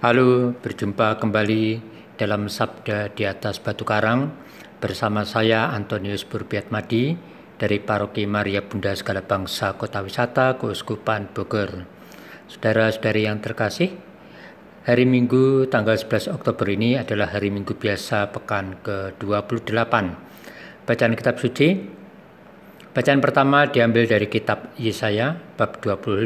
Halo, berjumpa kembali dalam Sabda di atas Batu Karang bersama saya Antonius Burbiatmadi dari Paroki Maria Bunda Segala Bangsa Kota Wisata Keuskupan Bogor. Saudara-saudari yang terkasih, hari Minggu tanggal 11 Oktober ini adalah hari Minggu biasa pekan ke-28. Bacaan kitab suci Bacaan pertama diambil dari kitab Yesaya bab 25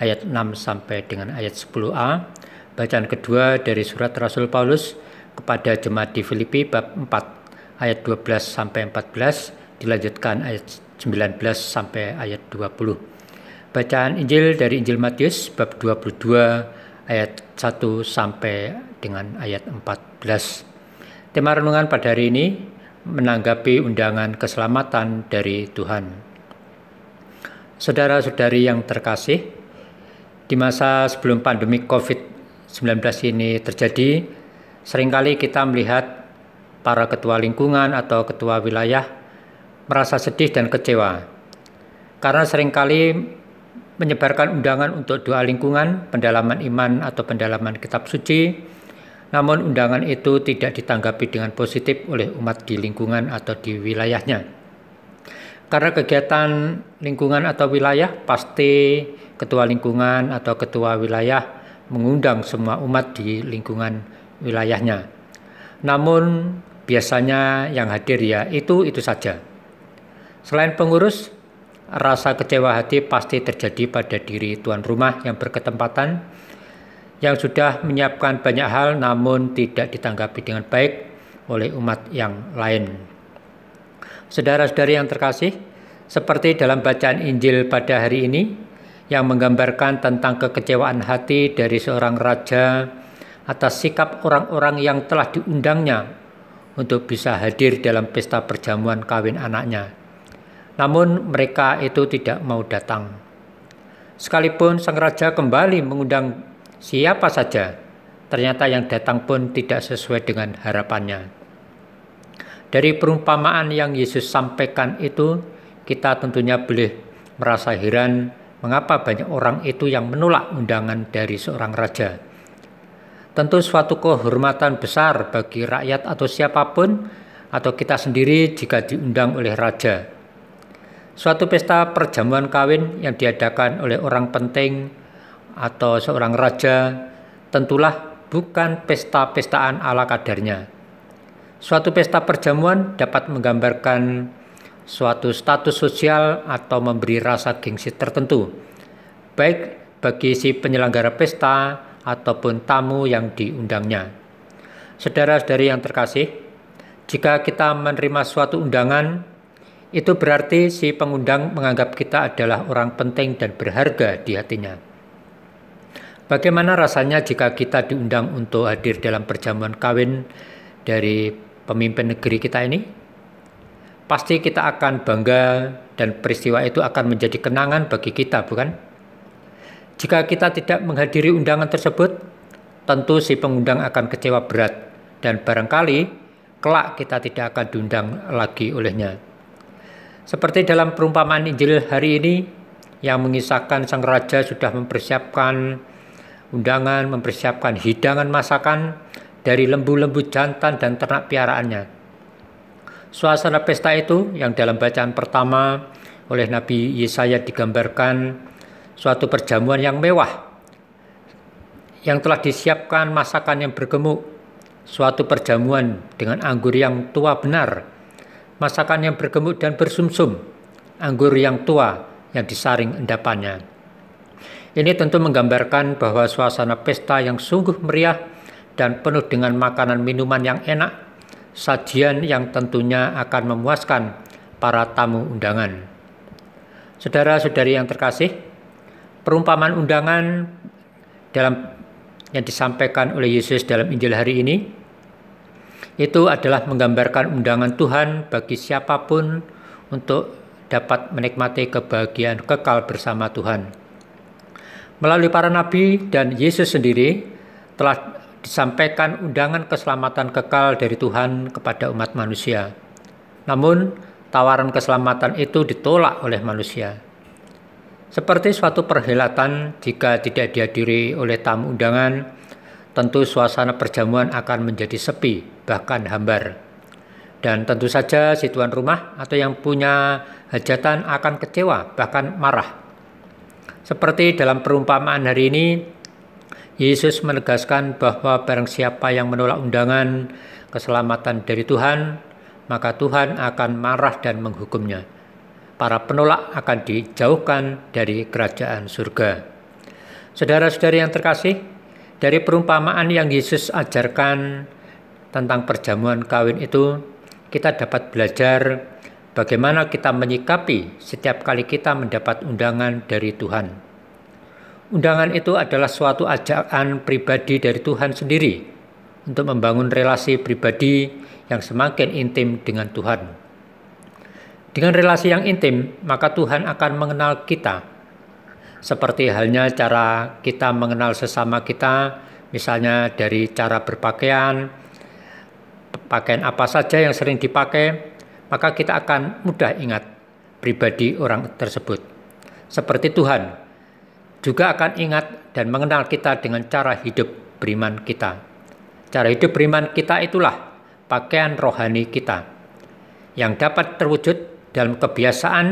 ayat 6 sampai dengan ayat 10a Bacaan kedua dari surat Rasul Paulus kepada jemaat di Filipi bab 4 ayat 12 sampai 14 dilanjutkan ayat 19 sampai ayat 20. Bacaan Injil dari Injil Matius bab 22 ayat 1 sampai dengan ayat 14. Tema renungan pada hari ini menanggapi undangan keselamatan dari Tuhan. Saudara-saudari yang terkasih, di masa sebelum pandemi COVID-19 ini terjadi, sering kali kita melihat para ketua lingkungan atau ketua wilayah merasa sedih dan kecewa. Karena sering kali menyebarkan undangan untuk doa lingkungan, pendalaman iman atau pendalaman kitab suci, namun undangan itu tidak ditanggapi dengan positif oleh umat di lingkungan atau di wilayahnya. Karena kegiatan lingkungan atau wilayah, pasti ketua lingkungan atau ketua wilayah mengundang semua umat di lingkungan wilayahnya. Namun biasanya yang hadir ya itu itu saja. Selain pengurus, rasa kecewa hati pasti terjadi pada diri tuan rumah yang berketempatan yang sudah menyiapkan banyak hal namun tidak ditanggapi dengan baik oleh umat yang lain. Saudara-saudari yang terkasih, seperti dalam bacaan Injil pada hari ini, yang menggambarkan tentang kekecewaan hati dari seorang raja atas sikap orang-orang yang telah diundangnya untuk bisa hadir dalam pesta perjamuan kawin anaknya. Namun mereka itu tidak mau datang. Sekalipun sang raja kembali mengundang siapa saja, ternyata yang datang pun tidak sesuai dengan harapannya. Dari perumpamaan yang Yesus sampaikan itu, kita tentunya boleh merasa heran Mengapa banyak orang itu yang menolak undangan dari seorang raja? Tentu suatu kehormatan besar bagi rakyat atau siapa pun atau kita sendiri jika diundang oleh raja. Suatu pesta perjamuan kawin yang diadakan oleh orang penting atau seorang raja tentulah bukan pesta-pestaan ala kadarnya. Suatu pesta perjamuan dapat menggambarkan suatu status sosial atau memberi rasa gengsi tertentu, baik bagi si penyelenggara pesta ataupun tamu yang diundangnya. Saudara-saudari yang terkasih, jika kita menerima suatu undangan, itu berarti si pengundang menganggap kita adalah orang penting dan berharga di hatinya. Bagaimana rasanya jika kita diundang untuk hadir dalam perjamuan kawin dari pemimpin negeri kita ini? Pasti kita akan bangga dan peristiwa itu akan menjadi kenangan bagi kita, bukan? Jika kita tidak menghadiri undangan tersebut, tentu si pengundang akan kecewa berat dan barangkali kelak kita tidak akan diundang lagi olehnya. Seperti dalam perumpamaan Injil hari ini yang mengisahkan sang raja sudah mempersiapkan undangan, mempersiapkan hidangan masakan dari lembu-lembu jantan dan ternak piaraannya Suasana pesta itu yang dalam bacaan pertama oleh Nabi Yesaya digambarkan suatu perjamuan yang mewah yang telah disiapkan masakan yang bergemuk, suatu perjamuan dengan anggur yang tua benar, masakan yang bergemuk dan bersumsum, anggur yang tua yang disaring endapannya. Ini tentu menggambarkan bahwa suasana pesta yang sungguh meriah dan penuh dengan makanan minuman yang enak sajian yang tentunya akan memuaskan para tamu undangan. Saudara-saudari yang terkasih, perumpamaan undangan dalam yang disampaikan oleh Yesus dalam Injil hari ini itu adalah menggambarkan undangan Tuhan bagi siapa pun untuk dapat menikmati kebahagiaan kekal bersama Tuhan. Melalui para nabi dan Yesus sendiri telah disampaikan undangan keselamatan kekal dari Tuhan kepada umat manusia. Namun, tawaran keselamatan itu ditolak oleh manusia. Seperti suatu perhelatan jika tidak dihadiri oleh tamu undangan, tentu suasana perjamuan akan menjadi sepi, bahkan hambar. Dan tentu saja si tuan rumah atau yang punya hajatan akan kecewa, bahkan marah. Seperti dalam perumpamaan hari ini, Yesus menegaskan bahwa barang siapa yang menolak undangan keselamatan dari Tuhan, maka Tuhan akan marah dan menghukumnya. Para penolak akan dijauhkan dari kerajaan surga. Saudara-saudari yang terkasih, dari perumpamaan yang Yesus ajarkan tentang perjamuan kawin itu, kita dapat belajar bagaimana kita menyikapi setiap kali kita mendapat undangan dari Tuhan. Undangan itu adalah suatu ajakan pribadi dari Tuhan sendiri untuk membangun relasi pribadi yang semakin intim dengan Tuhan. Dengan relasi yang intim, maka Tuhan akan mengenal kita seperti halnya cara kita mengenal sesama kita, misalnya dari cara berpakaian, pakaian apa saja yang sering dipakai, maka kita akan mudah ingat pribadi orang tersebut. Seperti Tuhan juga akan ingat dan mengenal kita dengan cara hidup beriman kita. Cara hidup beriman kita itulah pakaian rohani kita yang dapat terwujud dalam kebiasaan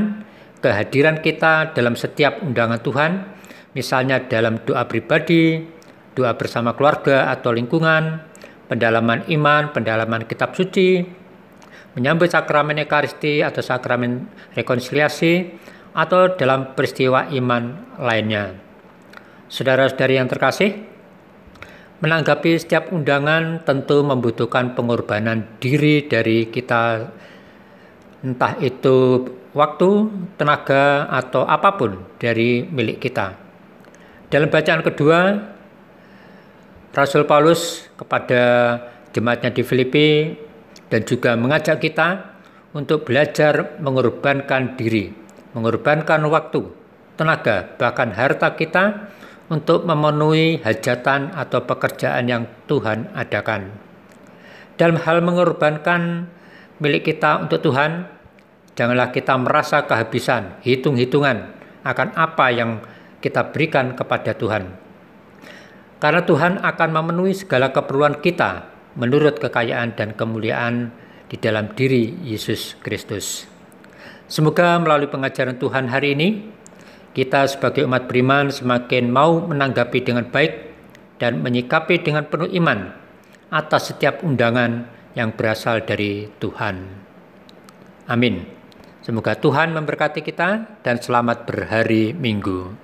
kehadiran kita dalam setiap undangan Tuhan, misalnya dalam doa pribadi, doa bersama keluarga atau lingkungan, pendalaman iman, pendalaman kitab suci, menyambut sakramen Ekaristi atau sakramen rekonsiliasi, atau dalam peristiwa iman lainnya. Saudara-saudari yang terkasih, menanggapi setiap undangan tentu membutuhkan pengorbanan diri dari kita, entah itu waktu, tenaga, atau apa pun dari milik kita. Dalam bacaan kedua, Rasul Paulus kepada jemaatnya di Filipi dan juga mengajak kita untuk belajar mengorbankan diri, mengorbankan waktu, tenaga, bahkan harta kita untuk memenuhi hajatan atau pekerjaan yang Tuhan adakan. Dalam hal mengorbankan milik kita untuk Tuhan, Janganlah kita merasa kehabisan, hitung-hitungan akan apa yang kita berikan kepada Tuhan. Karena Tuhan akan memenuhi segala keperluan kita menurut kekayaan dan kemuliaan di dalam diri Yesus Kristus. Semoga melalui pengajaran Tuhan hari ini, kita sebagai umat beriman semakin mau menanggapi dengan baik dan menyikapi dengan penuh iman atas setiap undangan yang berasal dari Tuhan. Amin. Semoga Tuhan memberkati kita dan selamat berhari Minggu.